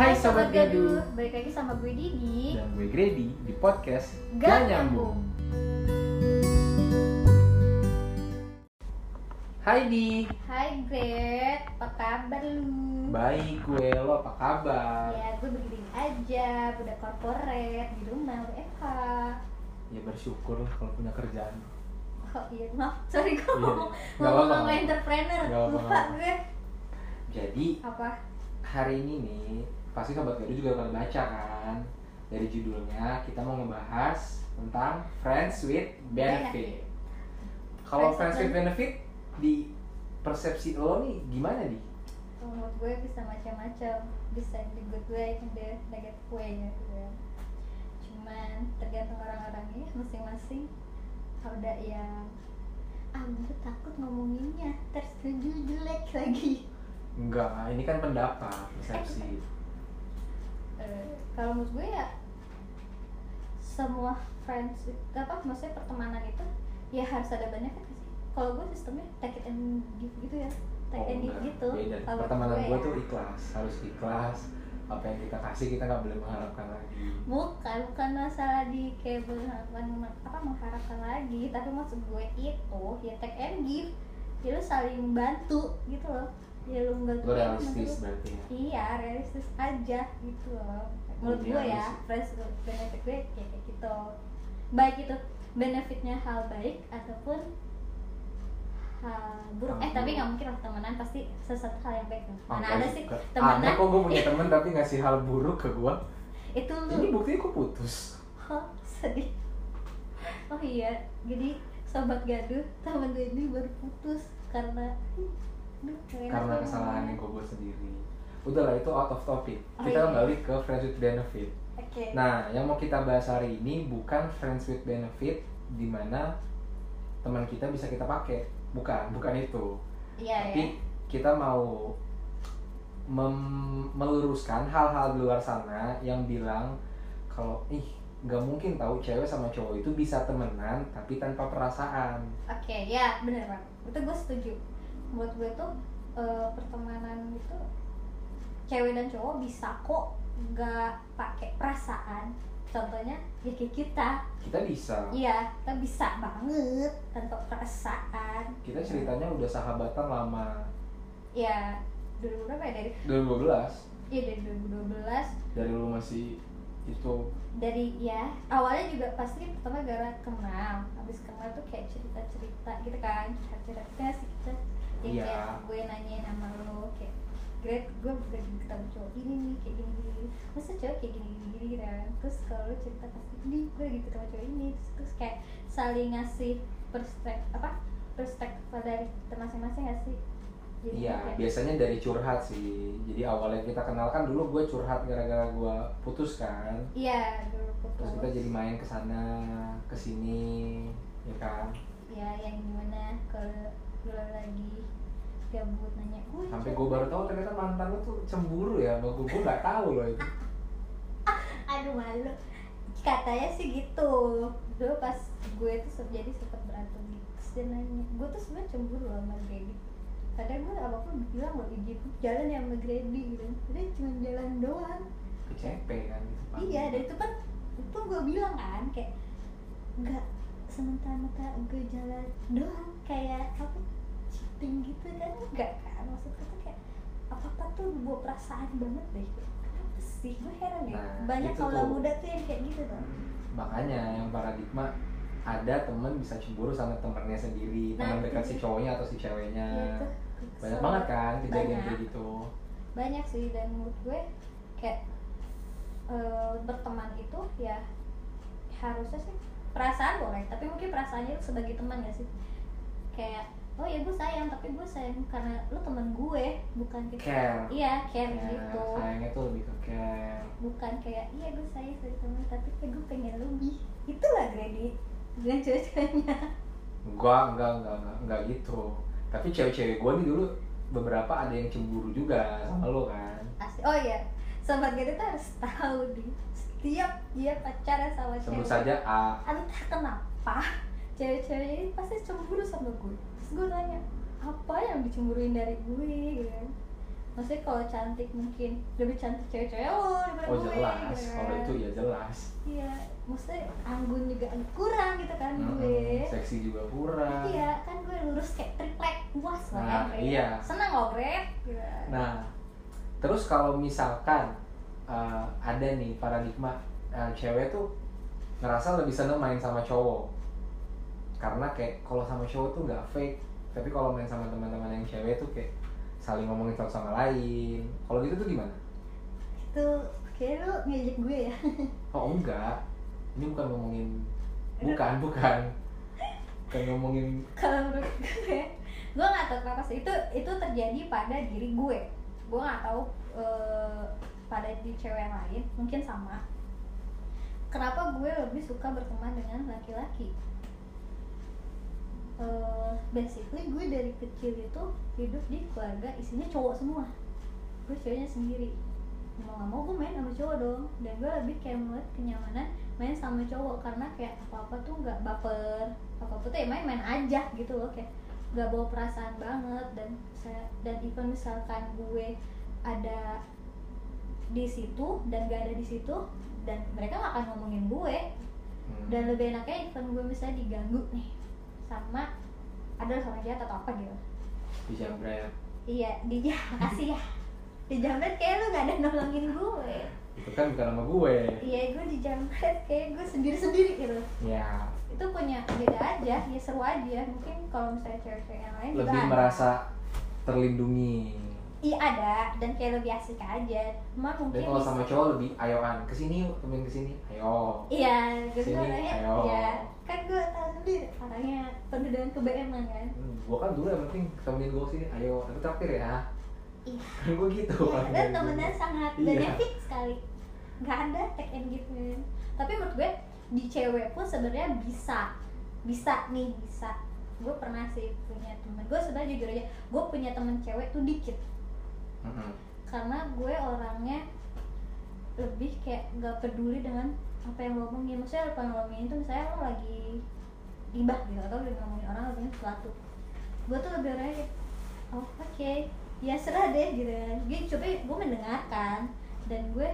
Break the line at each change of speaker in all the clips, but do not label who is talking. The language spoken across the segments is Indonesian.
Hai Sobat Gaduh.
Balik lagi sama gue Didi.
Dan gue Grady di podcast
Gak
Gak Nyambung. Hai Di.
Hai Gret, apa kabar lu?
Baik gue, lo apa kabar?
Ya gue begini aja, udah corporate di rumah WFH
Ya bersyukur lah kalau punya kerjaan.
Oh iya, maaf, sorry gue
Iya,
ngomong
nggak apa-apa,
ngomong
nggak
entrepreneur, lupa gue.
Jadi
Apa?
hari ini nih Pasti Sobat Gaduh juga akan baca kan? Dari judulnya kita mau ngebahas tentang Friends with Benefit. Kalau
Friends
Friends
with
Benefit. di persepsi lo nih gimana di?
Kalau menurut gue bisa macam-macam. Bisa the good way, the negative way ya gitu ya. Cuman tergantung orang-orangnya masing-masing. Ada yang Ah gue takut ngomonginnya, tersetuju jelek lagi.
Enggak, ini kan pendapat, persepsi.
Kalau menurut gue ya semua friends apa maksudnya pertemanan itu ya harus ada benefit sih kalau gue sistemnya take it and give gitu ya take and give
Oh,
gitu
Beda.
Kalau
Pertemanan gue
ya.
tuh ikhlas, harus ikhlas. Apa yang kita kasih kita nggak boleh mengharapkan lagi.
bukan bukan masalah di kayak berharapan apa mengharapkan lagi tapi maksud gue itu ya take and give ya lu saling bantu gitu loh ya lu nggak
Lo realistis berarti ya.
iya realistis aja gitu loh menurut
Iya,
gue ya friends with benefit gue kayak kayak gitu. Baik itu benefitnya hal baik ataupun hal buruk. Eh tapi nggak mungkin lah temenan pasti sesuatu hal yang baik. Mana ada
sih,
temenan?
Aneh kok gue punya temen tapi ngasih hal buruk ke gue.
itu
Ini buktinya kok putus.
oh, sedih. Oh iya jadi sobat gaduh temen gue ini baru putus karena Duh,
Karena kesalahan yang gue buat sendiri. Udahlah itu out of topic.
Oh,
Kita
iya.
kembali ke friends with benefit.
oke
Nah, yang mau kita bahas hari ini bukan friends with benefit di mana teman kita bisa kita pakai. Bukan, bukan itu.
iya
Tapi
ya
kita mau mem- meluruskan hal-hal di luar sana yang bilang kalau ih nggak mungkin tahu cewek sama cowok itu bisa temenan tapi tanpa perasaan.
Oke, ya bener bang. Itu gue setuju. Menurut gue tuh eh, pertemanan itu cewek dan cowok bisa kok nggak pakai perasaan. Contohnya ya kayak kita.
Kita bisa.
Iya, kita bisa banget tanpa perasaan.
Kita ceritanya udah sahabatan lama.
Ya, dulu berapa ya dari
2012
Iya dari 2012
dari lu masih itu
dari ya awalnya juga pasti pertama gara kenal habis kenal tuh kayak cerita cerita gitu kan cerita cerita sih kita yang
Iya.
kayak gue nanyain sama lo kayak Great, gue udah ketemu cowok ini nih kayak gini gini, masa cowok kayak gini gini gini gitu kan terus kalau lo cerita pasti ini gue lagi ketemu cowok ini terus, terus kayak saling ngasih perspektif apa perspektif dari kita masing-masing nggak sih
Iya, biasanya dari curhat sih. Jadi awalnya kita kenal kan dulu gue curhat gara-gara gue putus kan.
iya dulu putus
Terus kita jadi main ke sana, ke sini, ya kan.
ya yang gimana kalau lo lagi gabut nanya gue
Sampai gue baru tahu ternyata mantan lu tuh cemburu ya sama gue. Gue nggak tahu loh itu.
aduh malu katanya sih gitu dulu pas gue tuh jadi sempat berantem gitu terus dia nanya gue tuh sebenarnya cemburu sama Grady kadang gue apa pun bilang loh gitu jalan ya sama Grady gitu udah cuma jalan doang
Kecepe kan gitu.
Iya dan itu kan itu gue bilang kan kayak nggak sementara gue jalan doang kayak apa cheating gitu kan? Enggak kan? Maksudnya tuh kayak apa apa tuh bawa perasaan banget deh. Kenapa sih? Gue heran ya.
Nah,
banyak
itu
kalau muda tuh yang kayak gitu tuh
Makanya yang paradigma ada temen bisa cemburu sama temennya sendiri,
Nah,
teman dekat si cowoknya atau si ceweknya.
Tuh.
Banyak
So,
banget kan kejadian kayak gitu.
banyak sih dan menurut gue kayak eh, berteman itu ya harusnya sih perasaan boleh. Tapi mungkin perasaannya sebagai teman gak sih? Kayak oh ya gue sayang tapi gue sayang karena lu teman gue bukan kayak
Care.
iya care
Ya,
gitu
sayangnya tuh lebih ke care.
bukan kayak iya gue sayang teman tapi kayak gue pengen lebih itulah Grady dengan cewek-ceweknya
Gua enggak enggak enggak, enggak gitu. Tapi cewek-cewek gua nih dulu beberapa ada yang cemburu juga sama lo kan.
asli oh iya sobat Grady tuh harus tahu di setiap dia pacaran sama
Sebut
cewek
saja A.
entah kenapa cewek-cewek ini pasti cemburu sama gue. Terus gue tanya apa yang dicemburuin dari gue? Gitu kan. Maksudnya kalau cantik mungkin lebih cantik cewek-cewek lo daripada
oh
gue
jelas.
gitu
kalau
kan.
itu ya jelas.
Iya maksudnya anggun juga kurang gitu kan gue.
Mm-mm, seksi juga kurang.
Iya kan gue lurus kayak triplek puas
Nah,
Bre.
iya.
senang loh Bre Gitu.
Nah, terus kalau misalkan uh, ada nih paradigma uh, cewek tuh ngerasa lebih seneng main sama cowok karena kayak kalau sama cowok tuh nggak fake. Tapi kalau main sama teman-teman yang cewek tuh kayak saling ngomongin satu sama lain. Kalau gitu tuh gimana?
itu kayak lu ngejek gue ya.
Oh enggak, ini bukan ngomongin bukan bukan. Bukan ngomongin
kalau menurut gue gue nggak tahu kenapa sih. Itu itu terjadi pada diri gue. Gue nggak tahu eh, pada di cewek yang lain. Mungkin sama. Kenapa gue lebih suka berteman dengan laki-laki Eh, basically gue dari kecil itu hidup di keluarga isinya cowok semua. Gue ceweknya sendiri. Mau gak mau gue main sama cowok dong. Dan gue lebih kayak melihat kenyamanan main sama cowok. Karena kayak apa apa tuh nggak baper. Apa apa tuh ya main main aja gitu loh. Kayak nggak bawa perasaan banget. Dan saya dan even misalkan gue ada di situ dan gak ada di situ dan mereka gak akan ngomongin gue.
Hmm,
dan lebih enaknya even gue misalnya diganggu nih sama ada orang jahat atau apa gitu.
Dijambret
iya di makasih ya. Di jamret kayak lu gak ada nolongin gue.
Itu kan bukan sama gue.
Iya gue di jamret kayak gue sendiri sendiri gitu.
Ya
itu punya beda aja ya seru aja. Mungkin kalau misalnya cewek-cewek yang lain juga
lebih
ada.
merasa terlindungi.
Iya ada. Dan kayak lebih asik aja. Cuma mungkin
dan kalau sama cowok lebih ayoan ke sini yuk temen ke sini. Ayo.
Iya orangnya
ayo.
ya kan gue tahu sendiri dengan kebeeman kan?
Hmm, gua kan dulu yang penting temenin gua sini. Ayo tapi terakhir ya.
Iya
kan gua gitu.
Iya,
kan
dan temennya sangat
Iya.
fix sekali. Nggak ada take and give man. tapi menurut gue di cewek pun sebenarnya bisa. Bisa nih bisa. Gue pernah sih punya temen. Gue sebenarnya jujur aja gue punya temen cewek tuh dikit.
Mm-mm.
karena gue orangnya lebih kayak nggak peduli dengan apa yang lo omongin. Maksudnya apa yang lo omongin itu misalnya lo lagi gibah gitu atau lagi ngomongin orang ngomongin sesuatu gue tuh lebih orangnya kayak oh oke ya serah deh gitu kan. Gue coba gue mendengarkan dan gue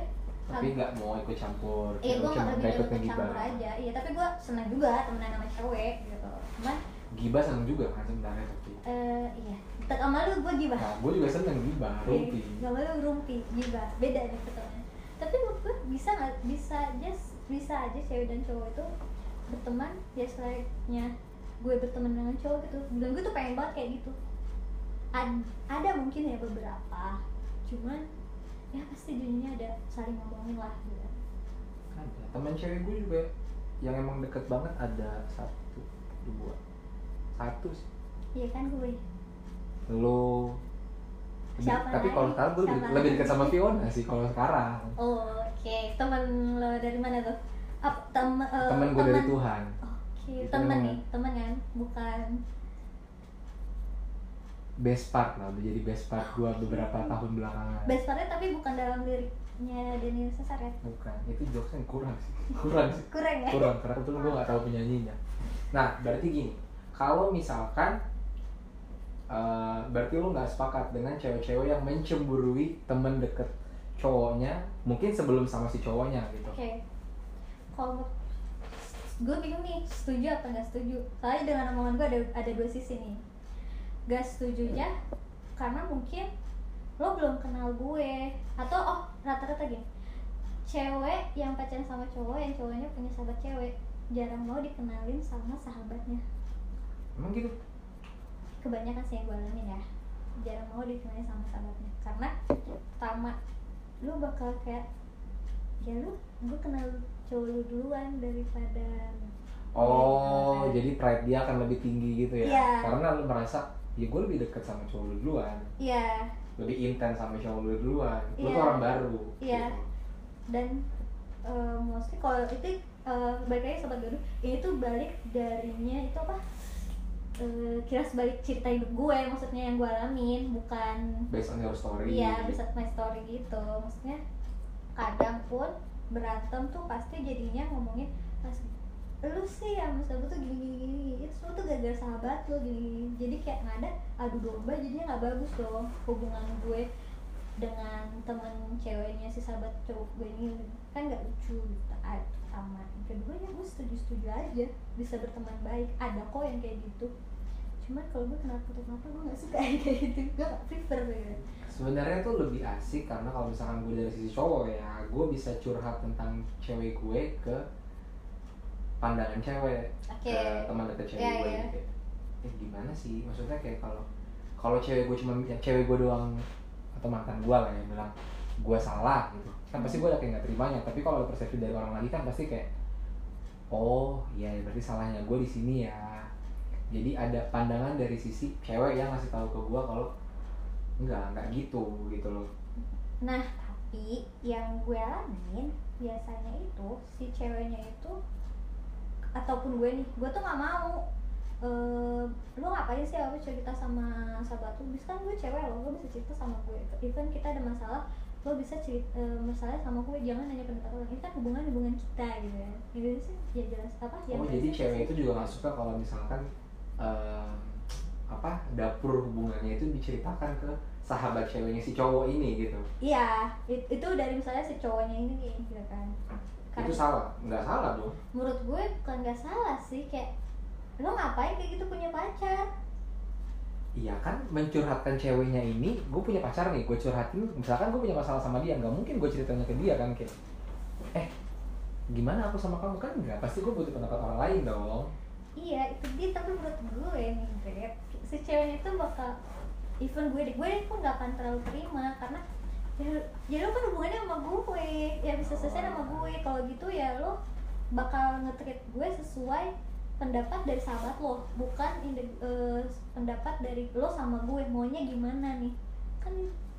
tapi nggak mau ikut campur
eh gue nggak lebih
nggak ikut
campur aja. Iya tapi gue senang juga temenan sama cewek gitu. Cuman
gibah seneng juga kan sebenarnya tapi
eh iya. Tak sama lu gue gibah.
Nah gua juga seneng gibah rumpi.
Gak mau lu rumpi, gibah, beda nih ketemu. Tapi menurut gue bisa nggak bisa aja bisa aja cewek dan cowok itu berteman ya selayaknya gue berteman dengan cowok gitu. Dan gue tuh pengen banget kayak gitu. Ad- ada mungkin ya beberapa, cuman ya pasti jadinya ada saling ngomongin lah gitu.
ada teman cewek gue juga yang emang deket banget ada satu dua satu sih
Iya kan gue.
lo
Siapa
tapi kalau sekarang gue lebih, lebih dekat sama Fiona sih kalau sekarang
Oh, oke. Temen lo dari mana tuh? Ap, tem, eh,
temen gue dari Tuhan.
Oke,
Itu
temen nih, temen kan, bukan.
Best part lah udah jadi best part gue beberapa tahun belakangan.
Best partnya tapi bukan dalam liriknya Denny Cesar ya?
Bukan itu jokesnya kurang sih. Kurang sih.
Kurang ya?
Kurang karena kebetulan gue nggak tahu penyanyinya. Nah berarti gini kalau misalkan eh, berarti lo nggak sepakat dengan cewek-cewek yang mencemburui temen deket cowoknya mungkin sebelum sama si cowoknya gitu.
Oke kalau gue bingung nih setuju apa nggak setuju? Soalnya dengan omongan gue ada ada dua sisi nih. Gak setujunya karena mungkin lo belum kenal gue. Atau oh rata-rata gini. Cewek yang pacaran sama cowok yang cowoknya punya sahabat cewek jarang mau dikenalin sama sahabatnya.
Emang gitu?
Kebanyakan sih yang gue alamin ya. Jarang mau dikenalin sama sahabatnya. Karena pertama lu bakal kayak ya lu gue kenal cowok lu duluan daripada
oh
Iya.
jadi pride dia akan lebih tinggi gitu ya
Iya.
karena lo merasa ya gue lebih deket sama cowok lu duluan
iya
lebih intens sama cowok lu duluan lu
Iya.
tuh orang baru
Iya.
gitu.
dan eh, mostly kalau itu eh, balik lagi sobat gaduh ini tuh balik darinya itu apa Eh, kira sebalik cerita hidup gue maksudnya yang gue alamin bukan
based on your story
Iya, bisa my story gitu. Maksudnya kadang pun berantem tuh pasti jadinya ngomongin pas lu sih ya mas aku tuh gini gini itu semua tuh gara-gara sahabat lu gini, gini jadi kayak nggak ada adu domba jadinya nggak bagus dong hubungan gue dengan temen ceweknya si sahabat cowok gue ini. Kan nggak lucu gitu sama kedua ya gue setuju setuju aja bisa berteman baik. Ada kok yang kayak gitu cuman kalau gue kenapa kenapa gue nggak suka yang kayak gitu. Gue gak prefer gitu
sebenarnya tuh lebih asik karena kalau misalkan gue dari sisi cowok ya gue bisa curhat tentang cewek gue ke pandangan cewek
Oke.
ke teman dekat cewek
Iya,
gue
iya.
Kayak, eh gimana sih? Maksudnya kayak kalau kalau cewek gue cuma yang cewek gue doang atau mantan gue lah yang bilang gue salah gitu. Kan pasti gue udah kayak nggak terimanya. Tapi kalau persepsi dari orang lagi kan pasti kayak oh iya ya berarti salahnya gue di sini ya jadi ada pandangan dari sisi cewek yang ngasih tahu ke gue kalau enggak enggak gitu gitu loh.
Nah, tapi yang gue alamin biasanya itu si ceweknya itu ataupun gue nih, gue tuh nggak mau. Eh lu ngapain sih aku cerita sama sahabat lu? Bisa kan gue cewek lo lo bisa cerita sama gue even kita ada masalah lo bisa cerita eh, masalah sama gue jangan hanya pendapat orang. Ini kan hubungan hubungan kita gitu ya. Gitu sih ya jelas apa ya
oh jadi cewek itu juga nggak suka kalau misalkan em, apa dapur hubungannya itu diceritakan ke sahabat ceweknya si cowok ini gitu.
Iya it- itu dari misalnya si cowoknya ini nih gitu kan.
Itu salah nggak salah dong.
Menurut gue bukan nggak salah sih kayak lo ngapain kayak gitu punya pacar?
Iya kan mencurhatkan ceweknya ini gue punya pacar nih gue curhatin misalkan gue punya masalah sama dia nggak mungkin gue ceritanya ke dia kan kayak eh gimana aku sama kamu? Kan nggak pasti gue butuh pendapat orang lain dong
iya itu dia tapi menurut gue nih Grab si ceweknya itu bakal even gue gue pun gak akan terlalu terima karena ya, ya lo kan hubungannya sama gue ya bisa selesai sama gue. Kalau gitu ya lo bakal nge-treat gue sesuai pendapat dari sahabat lo bukan inde- eh, pendapat dari lo sama gue maunya gimana nih? Kan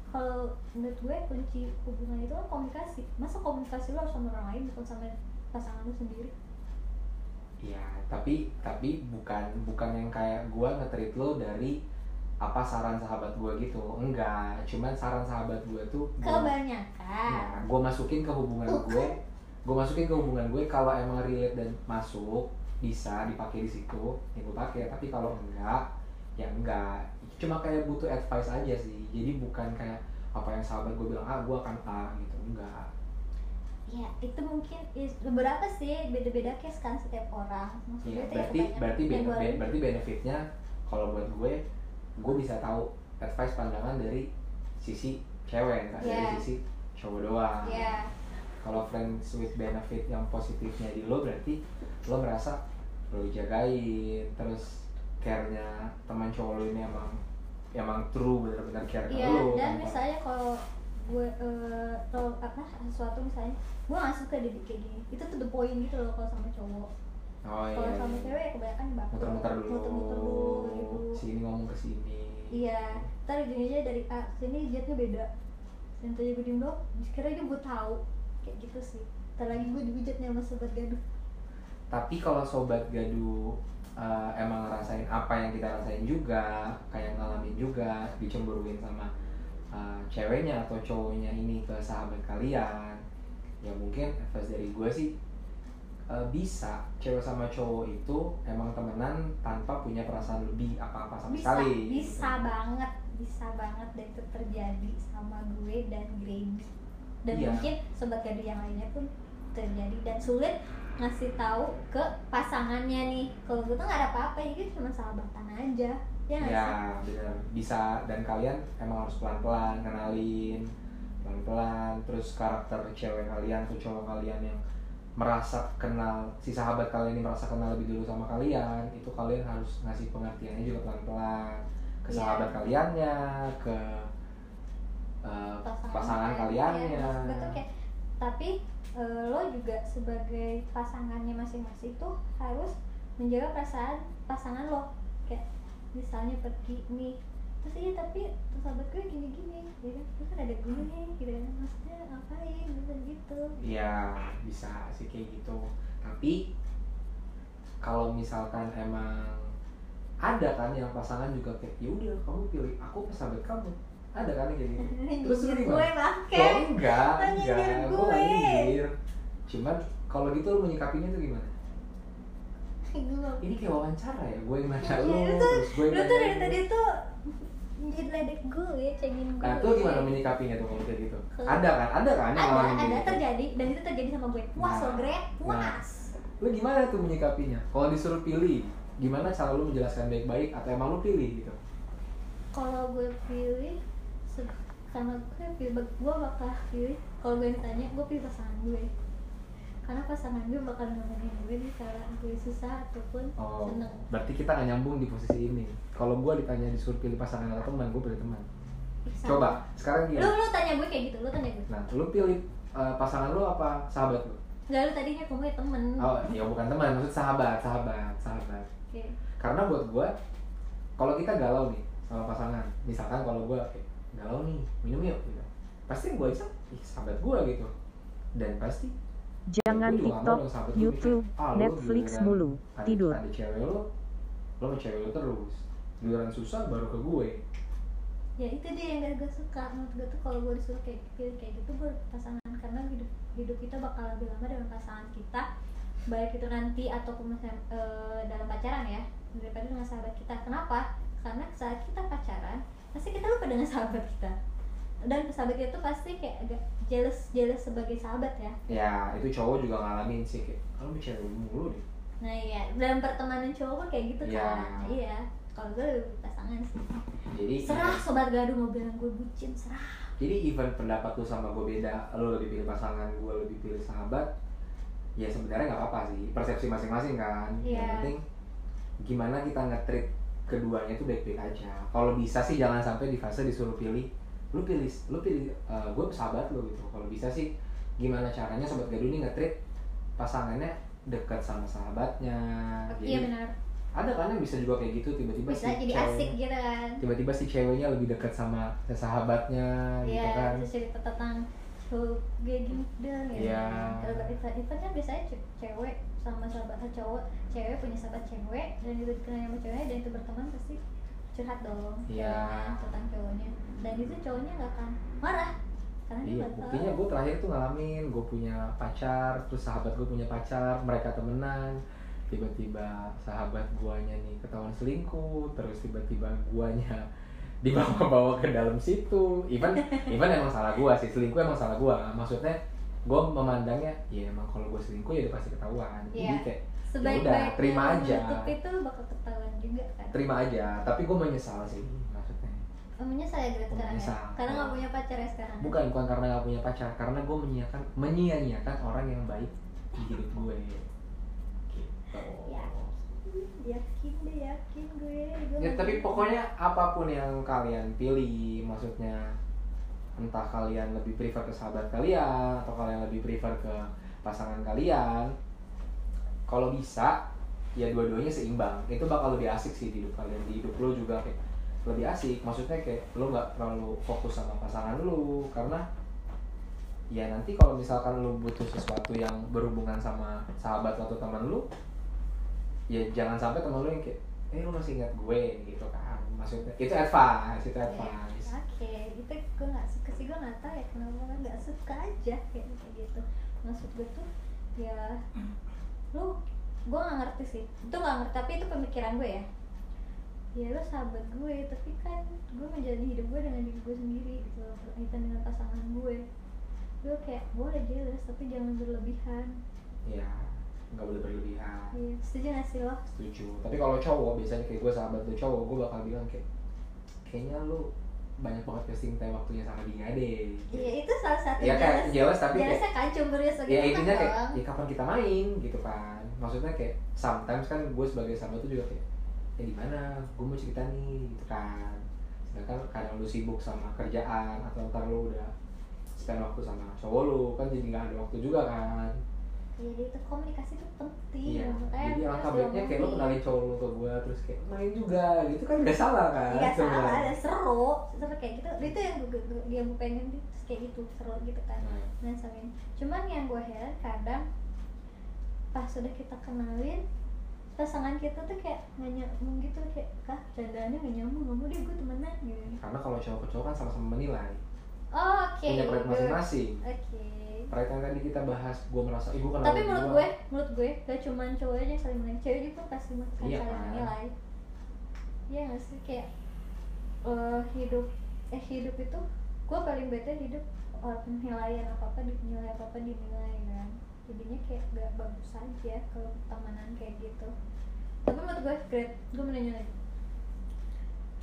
kalau menurut gue kunci hubungan itu kan komunikasi. Masa komunikasi lo harus sama orang lain bukan sama pasangan lo sendiri
Iya tapi tapi bukan bukan yang kayak gue nge-treat lo dari apa saran sahabat gue gitu enggak cuman saran sahabat gue tuh gua-
kebanyakan
Nah, gue masukin ke hubungan gue, gue masukin ke hubungan gue kalau emang relate dan masuk bisa dipakai di situ, ya gue pakai. Tapi kalau enggak, ya enggak. Cuma kayak butuh advice aja sih. Jadi bukan kayak apa yang sahabat gue bilang ah gue akan A gitu, enggak.
Ya, itu mungkin is- beberapa sih beda-beda case kan setiap orang. Maksud
Iya,
tuh ya
berarti
kebanyakan
berarti berarti benefitnya kalau buat gue, gue bisa tahu advice pandangan dari sisi cewek, nggak dari
Iya.
sisi cowok doang.
Iya,
kalau friends with benefit yang positifnya di lo berarti lo merasa lo dijagain terus care-nya teman cowok lo ini emang emang true benar-benar care ke
iya.
lo
Dan misalnya kalau gue eh kalau apa sesuatu misalnya gue gak suka dia kayak gini. Itu tuh the point gitu loh kalau sama cowok.
Oh iya,
kalau sama
iya.
cewek ya kebanyakan baper
muter-muter dulu
muter-muter dulu gitu.
Sini ngomong ke sini
iya. Ntar ujungnya dari A sini jetnya beda. Dan tadi gue diem dong kira aja gue tahu kayak gitu sih. Ntar lagi gue dihujat nih sama sobat gaduh.
Tapi kalau sobat gaduh eh, emang ngerasain apa yang kita rasain juga kayak ngalamin juga dicemburuin sama eh, ceweknya atau cowoknya ini ke sahabat kalian ya mungkin advice dari gue sih eh, bisa. Cewek sama cowok itu emang temenan tanpa punya perasaan lebih apa-apa sama
bisa
sekali.
bisa banget bisa banget dan itu terjadi sama gue dan Grady. Dan
Iya.
mungkin sobat gaduh yang lainnya pun terjadi dan sulit ngasih tahu ke pasangannya nih. Kalau gue tuh nggak ada apa-apa ya gitu cuma sahabatan aja ya
ya benar. Bisa dan kalian emang harus pelan-pelan kenalin pelan-pelan. Terus karakter cewek kalian atau cowok kalian yang merasa kenal si sahabat kalian ini merasa kenal lebih dulu sama kalian itu kalian harus ngasih pengertiannya juga pelan-pelan ke
Iya.
sahabat kaliannya ke uh, pasangan kaliannya
ya, maksud gue tuh kayak tapi eh, lo juga sebagai pasangannya masing-masing tuh harus menjaga perasaan pasangan lo. Kayak misalnya pergi nih terus iya tapi tuh sahabat gue gini-gini ya kan? Gue kan ada gue gitu kan? Maksudnya ngapain? Gitu gitu.
Ya bisa sih kayak gitu. Tapi kalau misalkan emang ada kan yang pasangan juga kayak ya udah kamu pilih aku sahabat kamu? Ada kan yang kayak gitu. Terus lu gimana?
gue
enggak, enggak, gue? nyindir. Cuman kalau gitu lu menyikapinya tuh gimana?
Gue
Ini kayak wawancara ya, gue yang nanya
Iya,
lu,
tuh-
terus gue
lu tuh dari tadi tuh jadi ledek gue cengin gue.
Nah tuh gimana menyikapinya tuh kalau kayak gitu? Ada kan? Ada kan yang
ada
ngalamin kayak
ada
gitu?
terjadi dan itu terjadi sama gue. Puas
Nah,
loh Gret
nah.
puas.
Lu gimana tuh menyikapinya? Kalau disuruh pilih gimana cara lu menjelaskan baik-baik atau emang lu pilih gitu?
Kalau gue pilih karena gue pilih gue bakal pilih kalau gue ditanya gue pilih pasangan gue karena pasangan gue bakal nemenin gue di saat gue susah ataupun
oh
seneng.
berarti kita nggak nyambung di posisi ini. Kalau gua ditanya disuruh pilih pasangan atau teman gua pilih teman.
Sama.
coba sekarang gini.
Lu lu tanya gue kayak gitu lu tanya gue.
Nah lu pilih eh, pasangan lu apa sahabat lu?
Enggak lu tadinya kamu temen.
Oh ya bukan teman maksud sahabat sahabat sahabat.
Oke.
karena buat gua kalau kita galau nih sama pasangan misalkan kalau gua kayak galau nih minum yuk gitu. Pasti gua ajak ih sahabat gua gitu. Dan pasti
Jangan TikTok, YouTube,
"Ah,
Netflix mulu, tidur.
ada cewek sama cewek lu terus. Giliran susah baru ke gue.
Ya itu dia yang gak gue suka. Menurut gue tuh kalau gue disuruh kayak pilih kayak gitu gue pasangan. Karena hidup hidup kita bakal lebih lama dengan pasangan kita. Baik itu nanti ataupun misalnya, eh, dalam pacaran ya. Daripada dengan sahabat kita. Kenapa? Karena saat kita pacaran pasti kita lupa dengan sahabat kita dan sahabat kita tuh pasti kayak agak jealous jealous sebagai sahabat ya.
Ya itu cowok juga ngalamin sih kayak kalau lu cewek mulu deh.
Nah iya. Dalam pertemanan cowok kan kayak gitu
Iya.
kan iya. Kalau gue lebih pasangan sih.
Jadi
serah sobat gaduh mau bilang gue bucin serah.
Jadi even pendapat lu sama gue beda lu lebih pilih pasangan gue lebih pilih sahabat ya sebenarnya nggak apa-apa sih. Persepsi masing-masing kan.
Iya.
yang penting gimana kita nge-treat keduanya itu baik-baik aja. Kalau bisa sih jangan sampai di fase disuruh pilih lu pilih lu pilih gue sahabat lu gitu. Kalau bisa sih gimana caranya sobat gaduh ini nge-treat pasangannya dekat sama sahabatnya.
Iya benar.
ada kan yang bisa juga kayak gitu tiba-tiba
bisa
si
jadi
cewek-
asik gitu kan.
tiba-tiba si ceweknya lebih dekat sama sahabatnya gitu
Iya,
kan.
terus cerita tentang gini dong ya.
Iya.
Kalau itu, itu kan biasanya ce- cewek sama sahabat eh, cowok, cewek punya sahabat cewek dan itu dikenal sama ceweknya dan itu berteman pasti curhat dong
Iya.
tentang cowoknya dan itu cowoknya nggak akan marah karena
Iya, buktinya gue terakhir tuh ngalamin gue punya pacar, terus sahabat gue punya pacar, mereka temenan, tiba-tiba sahabat guanya nih ketahuan selingkuh, terus tiba-tiba guanya dibawa-bawa ke dalam situ. Even, even emang salah gua sih, selingkuh emang salah gua. Maksudnya gue memandangnya, ya emang kalau gue selingkuh ya udah pasti ketahuan. Jadi
Iya.
Kayak
Sebaik-baiknya
terima aja.
itu bakal ketahuan juga kan.
terima aja. Tapi gue menyesal sih maksudnya.
Oh, menyesal ya
Oh,
sekarang ya? Karena nggak punya pacar ya sekarang.
Bukan bukan karena gak punya pacar, karena gue menyia-nyiakan menyia-nyiakan orang yang baik di hidup gue. Gitu.
Ya. Yakin deh, yakin gue. gue
Ya, tapi
gitu.
pokoknya apa pun yang kalian pilih, maksudnya entah kalian lebih prefer ke sahabat kalian atau kalian lebih prefer ke pasangan kalian, kalau bisa ya dua-duanya seimbang. Itu bakal lebih asik sih di hidup kalian. Di hidup lo juga kayak lebih asik. Maksudnya kayak lo nggak terlalu fokus sama pasangan lo karena ya nanti kalau misalkan lo butuh sesuatu yang berhubungan sama sahabat atau teman lo ya jangan sampai teman lo yang kayak eh lo masih ingat gue gitu kan maksudnya itu advice itu advice
Oke, itu gue nggak suka sih gue nggak tahu ya kenapa nggak suka aja kayak gitu. Maksud gue tuh ya lu gue nggak ngerti sih. Itu nggak ngerti tapi itu pemikiran gue ya. Ya lu sahabat gue tapi kan gue menjalani hidup gue dengan diri gue sendiri gitu berkaitan dengan pasangan gue. Gue kayak boleh jealous tapi jangan berlebihan.
Ya nggak boleh berlebihan.
Iya setuju gak sih lo?
Setuju. Tapi kalau cowok biasanya kayak gue sahabat lu cowok gue bakal bilang kayak kayaknya lu banyak banget wasting time waktunya sama dia deh
iya itu salah satu
ya kayak jealous tapi kayak
jealousnya kan sebagai
ya intinya kayak ya kapan kita main gitu kan. Maksudnya kayak sometimes kan gue sebagai sahabat tuh juga kayak ya di mana? Gue mau cerita nih gitu kan. Sedangkan kadang lu sibuk sama kerjaan atau ntar lu udah spend waktu sama cowok lu kan jadi nggak ada waktu juga kan
jadi itu komunikasi itu penting.
iya
Makanya
jadi alangkah baiknya kayak
diomongin.
kenalin cowok lu ke gue terus kayak main juga gitu kan gak salah kan
Iya salah, ada seru, seru kayak gitu. Itu yang gue, yang gue pengen tuh, terus kayak gitu seru gitu kan.
Nah,
Nah sama ini. Cuman yang gue heran kadang pas sudah kita kenalin pasangan kita tuh kayak nggak nyambung gitu kayak kah candaannya nggak nyambung nggak mau deh gue temenan gitu
karena kalau cowok ke cowok kan sama-sama menilai
oh, oke
punya pride masing-masing.
Oke.
Pride yang tadi kita bahas gue merasa ibu kenal
tapi menurut gue menurut gue gak cuman cowok aja yang saling menilai cewek juga pasti akan
Iya
saling
kan?
menilai. Iya gak sih? Kayak eh, hidup eh hidup itu gue paling bete hidup orang penilaian apa apa dinilai apa apa dinilai kan? Jadinya kayak gak bagus aja kalau pertemanan kayak gitu. Tapi menurut gue great. Gue mau nanya lagi.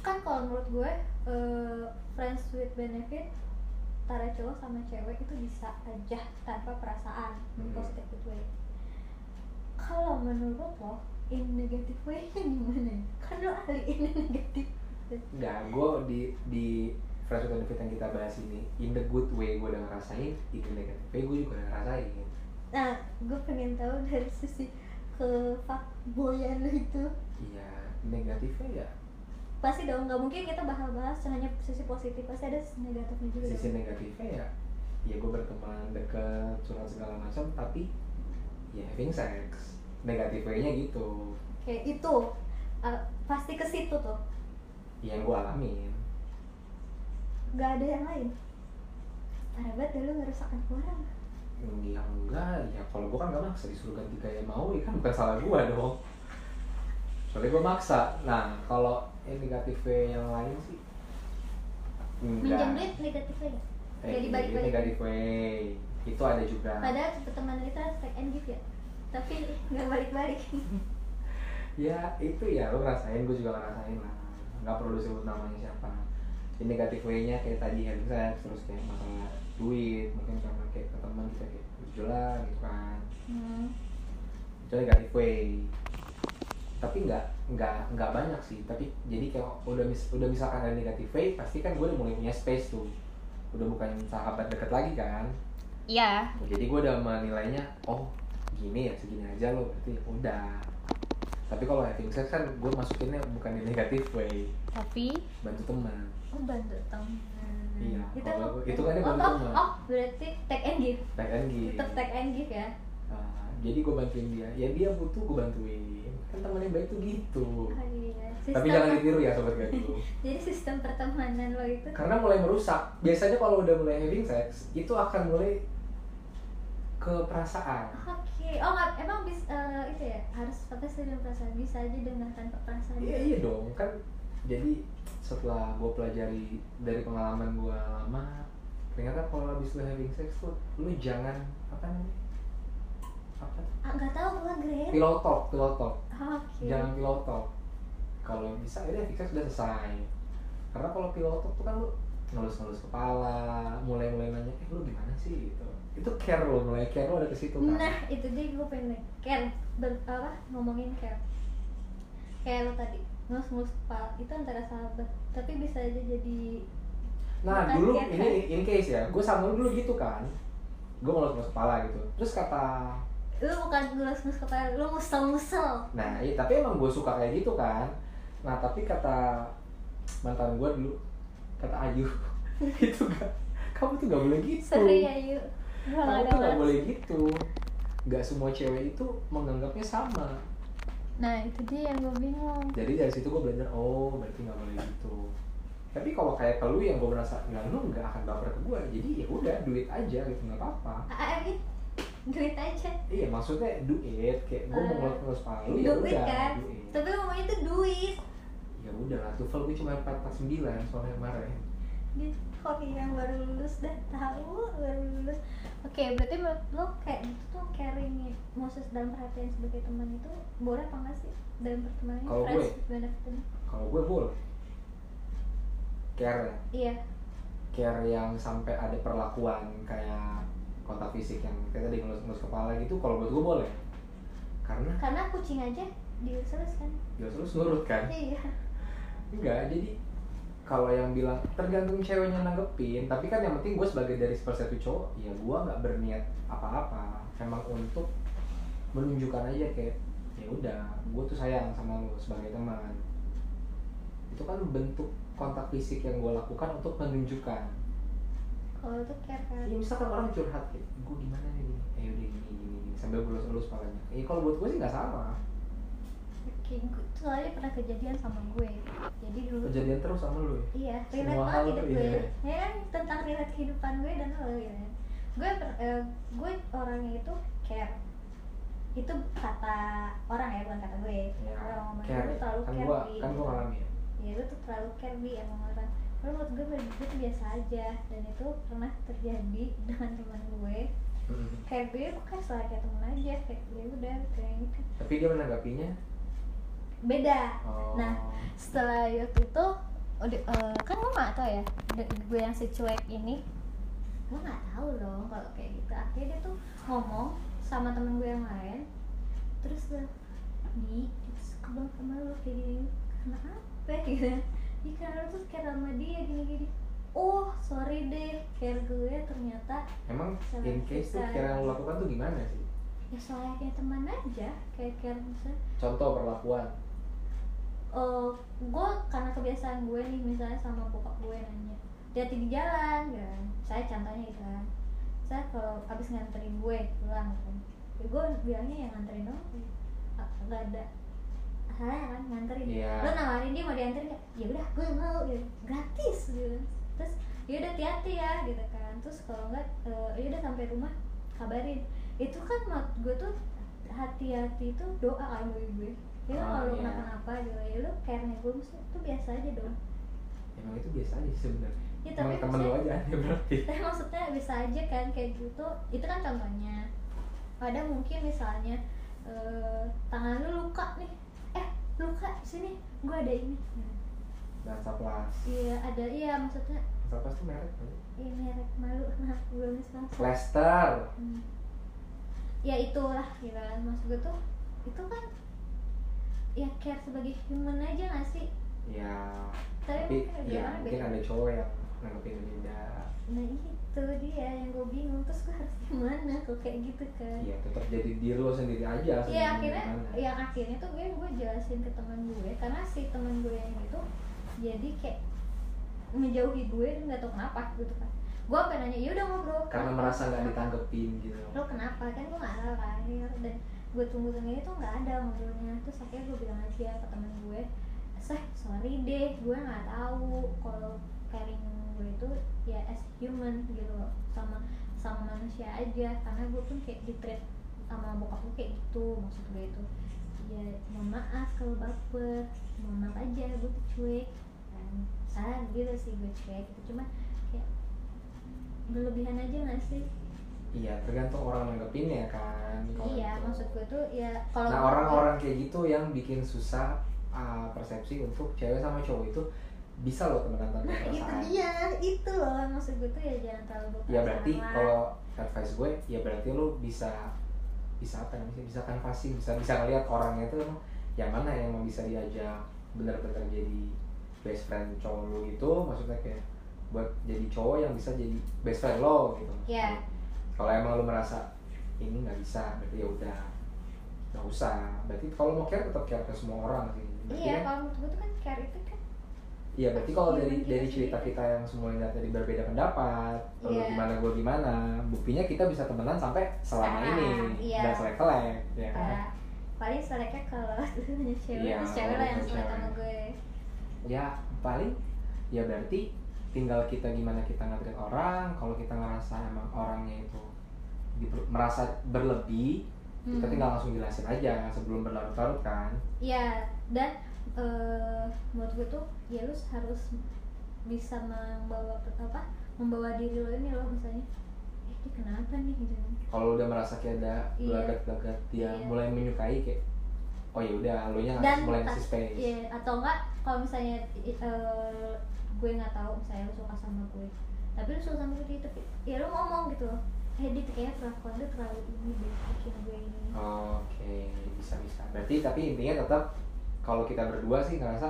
Kan kalau menurut gue eh, friends with benefit antara cowok sama cewek itu bisa aja tanpa perasaan
Hmm.
positive way kalau menurut lo in negative way gimana? Ya? kan lo ahli in negative
Enggak, gue di di fresh benefit yang kita bahas ini in the good way gue udah ngerasain in the negative way gue juga udah ngerasain.
Nah gue pengen tahu dari sisi ke fuckboyan lo itu.
Iya negatifnya ya
pasti dong nggak mungkin kita bahas-bahas hanya sisi positif pasti ada sisi negatifnya juga
sisi
dong.
negatifnya ya ya gue berteman deket curhat segala macam tapi ya having sex negatif way-nya gitu.
Kayak itu uh, pasti ke situ tuh.
Yang gue alamin.
Nggak ada yang lain? Parah banget deh lu orang.
Ya enggak ya kalau gue kan gak maksa disuruh ganti gaya mau ya kan bukan salah gue dong soalnya gue maksa. Nah kalau yang negatif yang lain sih enggak.
Minjam duit negatifnya ya
Eh,
jadi balik-balik
negatif way itu ada juga.
Padahal pertemanan kita take and give ya. Tapi nggak balik-balik.
Ya itu ya lo ngerasain gue juga ngerasain lah. Nggak perlu sebut namanya siapa. Ini negatif way-nya kayak tadi having sex terus kayak masalah duit mungkin karena kayak ke teman kita kayak jualan gitu kan.
Hmm.
itu negatif way tapi nggak nggak nggak banyak sih. Tapi jadi kayak udah mis udah misalkan ada negatif way pasti kan gue udah mulai punya space tuh. Udah bukan sahabat deket lagi kan.
Iya.
Jadi gue udah menilainya oh gini ya segini aja lo berarti udah. Tapi kalau having sex kan gue masukinnya bukan di negatif way.
Tapi
bantu teman.
Oh bantu teman.
Iya,
itu
kalau itu kan dia
oh,
bantu
oh,
teman.
oh berarti take and give.
Back and give.
Tetap take and give ya?
Nah, jadi gue bantuin dia. Ya dia butuh gue bantuin. Kan teman yang baik tuh gitu.
Oh, iya.
tapi jangan ditiru ya sobat gaduh.
Jadi sistem pertemanan lo itu?
Karena mulai merusak. Biasanya kalau udah mulai having sex itu akan mulai ke perasaan.
Oke. Oh nggak emang bis eh, itu ya? Harus pakai dengan perasaan? Bisa aja dengan tanpa perasaan
iya iya dong. Kan jadi setelah gue pelajari dari pengalaman gue lama ternyata kalau habis lu having sex tuh lu jangan apa namanya apa?
Ah nggak tahu gue grade
talk pillow talk.
Oke.
Jangan pillow talk. Kalau bisa ya having sex udah selesai. Karena kalau pillow talk tuh kan lu ngelus-ngelus kepala mulai-mulai nanya eh lu gimana sih? Gitu. Itu care lo mulai care lo ada ke situ kan
nah itu dia gue pengen. Care ber, apa ngomongin care. Kayak lo tadi ngelus-ngelus kepala. Itu antara sahabat. Tapi bisa aja jadi
Nah
Bukan
dulu ini in case ya, gue sama lu dulu gitu kan. Gue ngelus-ngelus kepala gitu. Terus kata
lu bukan ngelus-ngelus kepala lu musel-musel
Nah iya tapi emang gue suka kayak gitu kan. Nah tapi kata mantan gue dulu Kata Ayu Itu gak Kamu tuh gak boleh gitu.
Sorry gue
Kamu tuh gak boleh gitu. Gak semua cewek itu menganggapnya sama.
Nah itu dia yang gue bingung.
Jadi dari situ gue belajar Oh berarti gak boleh gitu. Tapi kalau kayak ke lu yang gue merasa nggak lu nggak akan baper ke gue jadi ya udah duit aja gitu nggak apa-apa
duit aja.
Iya maksudnya duit kayak gue mau
Eh,
ngelus ngelus palu ya
duit
udah
kan?
duit.
tapi ngomongnya itu duit.
Ya udah lah tuval gue cuma empat empat sembilan soalnya kemarin.
gitu kok yang baru lulus dah tahu baru lulus. Oke berarti menurut lo kayak gitu tuh caring Moses dalam perhatian sebagai teman itu boleh apa enggak sih? Dalam pertemanan
Kalau gue? Kalau gue boleh. Care. Ya,
iya.
Care yang sampai ada perlakuan kayak kontak fisik yang kayak tadi ngelus ngelus kepala gitu. Kalau buat gue boleh. Karena
karena kucing aja diurus kan?
Terus nurut kan.
iya.
Enggak jadi kalau yang bilang tergantung ceweknya nanggepin tapi kan yang penting gue sebagai dari persepsi cowok ya gue nggak berniat apa-apa. Emang untuk menunjukkan aja kayak ya udah gue tuh sayang sama lo sebagai teman. Itu kan bentuk kontak fisik yang gue lakukan untuk menunjukkan
kalau itu care kan
ya misalkan orang curhat kayak gue gimana nih eh udah gini gini gini sambil belus-belus palanya ya kalau buat gue sih nggak salah
Oke, gue- soalnya pernah kejadian sama gue jadi dulu
kejadian terus sama lo ya
Iya, relate banget hidup gue.
iya.
Ya kan tentang relate kehidupan gue dan lo gitu. kan. Gue per- eh, gue orangnya itu care. Itu kata orang ya, bukan kata gue.
ya
Orang ngomong
care
gue terlalu
kan
care di-
kan gue ngalamin
Iya, ya lu tuh terlalu care bi emang orang kalau menurut gue gue tuh biasa aja. Dan itu pernah terjadi dengan teman gue.
Mm-mm.
kayak gue bukan salah kayak temen aja. Kayak ya udah kayak gitu.
Tapi dia menanggapinya?
Beda.
Oh,
Nah, setelah waktu itu udah eh, kan gue nggak tahu ya gue yang si cuek ini gue nggak tahu dong kalau kayak gitu. Akhirnya dia tuh ngomong sama temen gue yang lain. Terus gue di suka banget sama lu kayak gini karena apa? Gitu karena lu tuh care sama dia gini gini oh sorry deh care gue ternyata
emang in case tuh kira yang lo lakukan tuh gimana sih?
Ya soalnya kayak teman aja kayak care misalnya.
Contoh perlakuan.
Eh gue karena kebiasaan gue nih misalnya sama bokap gue nanya hati di jalan kan. Saya contohnya gitu kan. Saya kalau abis nganterin gue pulang kan ya gue bilangnya yang nganterin dong. Nggak ada saya kan nganterin.
Iya.
lo nawarin dia mau dianterin nggak? ya udah gue mau gitu. gratis gitu. Terus ya udah hati-hati ya gitu kan. Terus kalau enggak ya udah sampai rumah kabarin. Itu kan mak gue tuh hati-hati itu doa kan bagi gue. Ya
Ah,
kalau
iya.
kenapa-napa gitu ya lu care gue mesti itu biasa aja dong.
Emang itu biasa aja sebenarnya.
Ya tapi
temen lo
maksudnya,
aja aneh berarti.
Tapi maksudnya bisa aja kan kayak gitu. Itu kan contohnya. Ada mungkin misalnya eh, tangan lu luka nih eh luka sini. Gue ada ini.
Dan saplas.
Iya ada. Iya maksudnya
saplas tuh merek kan?
Iya merek. Malu. Nah belum sponsor
Plaster
hmm. ya itulah gitu kan. Maksud gue tuh itu kan ya care sebagai human aja gak sih?
Ya
tapi,
tapi
mungkin
ya mungkin ada cowok yang nanggepin beda
nah itu dia yang gue bingung terus gue harus gimana kok kayak gitu kan
Iya tetap jadi diri lo sendiri aja
Iya akhirnya
gimana.
yang akhirnya tuh gue gue jelasin ke teman gue karena si teman gue yang itu jadi kayak ngejauhi gue nggak tahu kenapa gitu kan gue apa nanya ya udah ngobrol
karena
kenapa?
merasa nggak
Kenapa?"
ditanggepin gitu
lo kenapa kan gue nggak tahu kan dan gue tunggu tunggu itu nggak ada ngobrolnya terus akhirnya gue bilang aja ke temen gue seh sorry deh gue nggak tahu kalau caring gue itu ya as human gitu loh sama sama manusia aja. Karena gue pun kayak di treat sama bokap gue kayak gitu maksud gue itu. Ya mohon maaf kalau baper mohon maaf aja gue tuh cuek dan salah gitu sih gue cuek gitu. Cuma kayak berlebihan aja gak sih?
Iya tergantung orang nanggepinnya kan kalau
iya
itu.
maksud gue tuh ya kalau
nah orang-orang kayak gitu yang bikin susah uh, persepsi untuk cewek sama cowok itu bisa loh temenan tanpa
nah itu
perasaan
dia itu loh maksud gue tuh ya jangan terlalu
ya berarti kalau advice gue ya berarti lo bisa bisa apa namanya bisa kanvasin bisa bisa ngeliat orangnya itu emang yang mana yang emang bisa diajak benar-benar jadi best friend cowok lo itu maksudnya kayak buat jadi cowok yang bisa jadi best friend lo gitu.
Iya.
kalau emang lo merasa ini nggak bisa berarti ya udah nggak usah. Berarti kalau mau care tetap care ke semua orang sih. Berarti
iya
kan
kalau menurut gue tuh kan care itu
Iya, berarti kalau dari
kita
dari cerita kita yang semuanya tadi berbeda pendapat, lalu
Iya.
gimana gue gimana, buktinya kita bisa temenan sampai selama
Sekarang,
ini
iya.
dan selek-selek, ya kan?
Kayak paling seleknya kalau cewek terus cewek lah yang selek sama gue
Ya paling ya berarti tinggal kita gimana kita ngatrit orang, kalau kita ngerasa emang orangnya itu merasa berlebih, kita
Hmm.
tinggal langsung jelasin aja sebelum berlarut-larut kan.
Iya dan eh, menurut gue tuh ya lu harus bisa membawa apa membawa diri lo ini loh misalnya eh dia kenapa nih gitu
Kalau udah merasa kayak ada
Iya.
gelagat-gelagat dia
Iya.
mulai menyukai kayak oh ya udah lo nya
dan
mulai ngasih space.
iya, atau enggak kalau misalnya eh, gue nggak tahu misalnya lu suka sama gue tapi lu suka sama gue tapi ya lu ngomong gitu loh eh dia kayaknya perlakuan lu terlalu ini deh bikin gue ini
Oke, bisa bisa. Berarti tapi intinya tetap kalau kita berdua sih ngerasa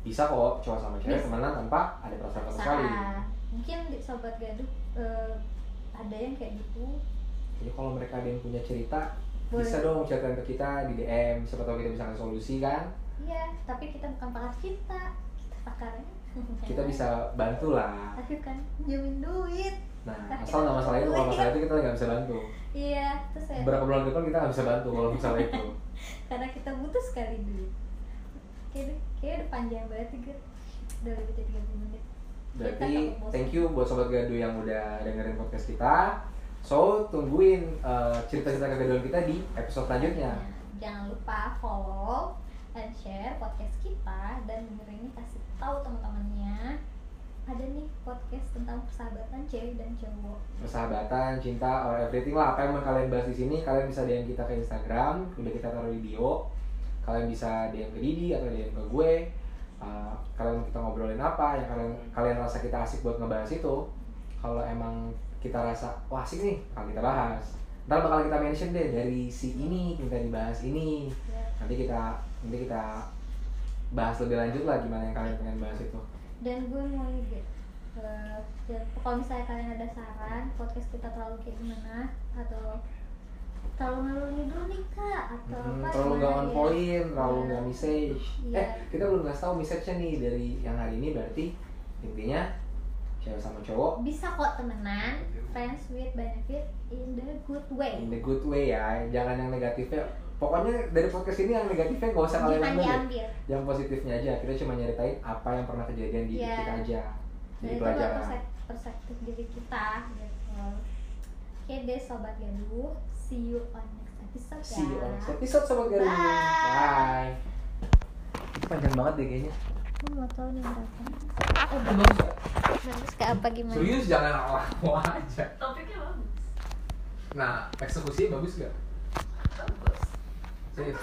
bisa kok cowok sama cewek temenan tanpa ada perasaan sama sekali.
Mungkin di sobat gaduh eh, ada yang kayak gitu
Jadi kalau mereka ada yang punya cerita,
Boleh.
bisa dong ceritain ke kita di DM. Siapa tahu kita bisa ngasih solusi kan.
iya tapi kita bukan pakar cinta kita pakarnya
Kita bisa bantu lah.
tapi kan jamin duit
Nah,
Tapi
asal nggak masalah itu, kalau masalah itu kita nggak bisa bantu.
iya terus ya
Beberapa bulan depan kita nggak bisa bantu kalau masalah itu.
karena kita butuh sekali duit kayak kayak udah panjang banget juga udah lebih dari 30 menit.
Berarti thank you buat sobat gaduh yang udah dengerin podcast kita. So tungguin uh, cerita-cerita kegaduhan kita di episode selanjutnya.
Nah, jangan lupa follow and share podcast kita dan denger ini kasih tahu teman-temannya. Ada nih podcast tentang persahabatan cewek dan cowok.
Persahabatan, cinta, or everything lah. Apa yang mau kalian bahas di sini kalian bisa DM kita ke Instagram. Udah kita taruh di bio kalian bisa DM ke Didi atau DM ke gue Uh, kalian kita ngobrolin apa yang kalian kalian rasa kita asik buat ngebahas itu kalau emang kita rasa wah asik nih bakal kita bahas. Ntar bakal kita mention deh dari si ini kita dibahas ini.
Ya.
nanti kita nanti kita bahas lebih lanjut lah gimana yang kalian pengen bahas itu.
Dan gue mau ide eh, dan kalau misalnya kalian ada saran podcast kita terlalu kayak gimana atau terlalu ngalur ngidul nih kak atau
Hmm,
apa
terlalu nggak on
ya?
point, terlalu
Iya.
nggak message.
Iya.
Eh, kita belum ngasih tahu message-nya nih dari yang hari ini berarti intinya cewek sama cowok
bisa kok temenan friends with benefit in the good way
in the good way ya, jangan yang negatifnya. Pokoknya dari podcast ini yang negatifnya nggak usah kalian ambil, yang positifnya aja. Kita cuma nyeritain apa yang pernah kejadian di
Iya.
kita aja. Jadi pelajaran.
perspektif diri kita gitu oke deh sobat gaduh see you on next episode ya.
See you on ya. next episode sama Garuda.
Bye.
Bye. Itu panjang banget deh kayaknya.
Gue mau tau nih berapa.
Eh, bagus.
Bagus kayak apa gimana?
Serius jangan lama aja.
Topiknya bagus.
Nah, eksekusinya bagus gak?
Bagus.
Serius.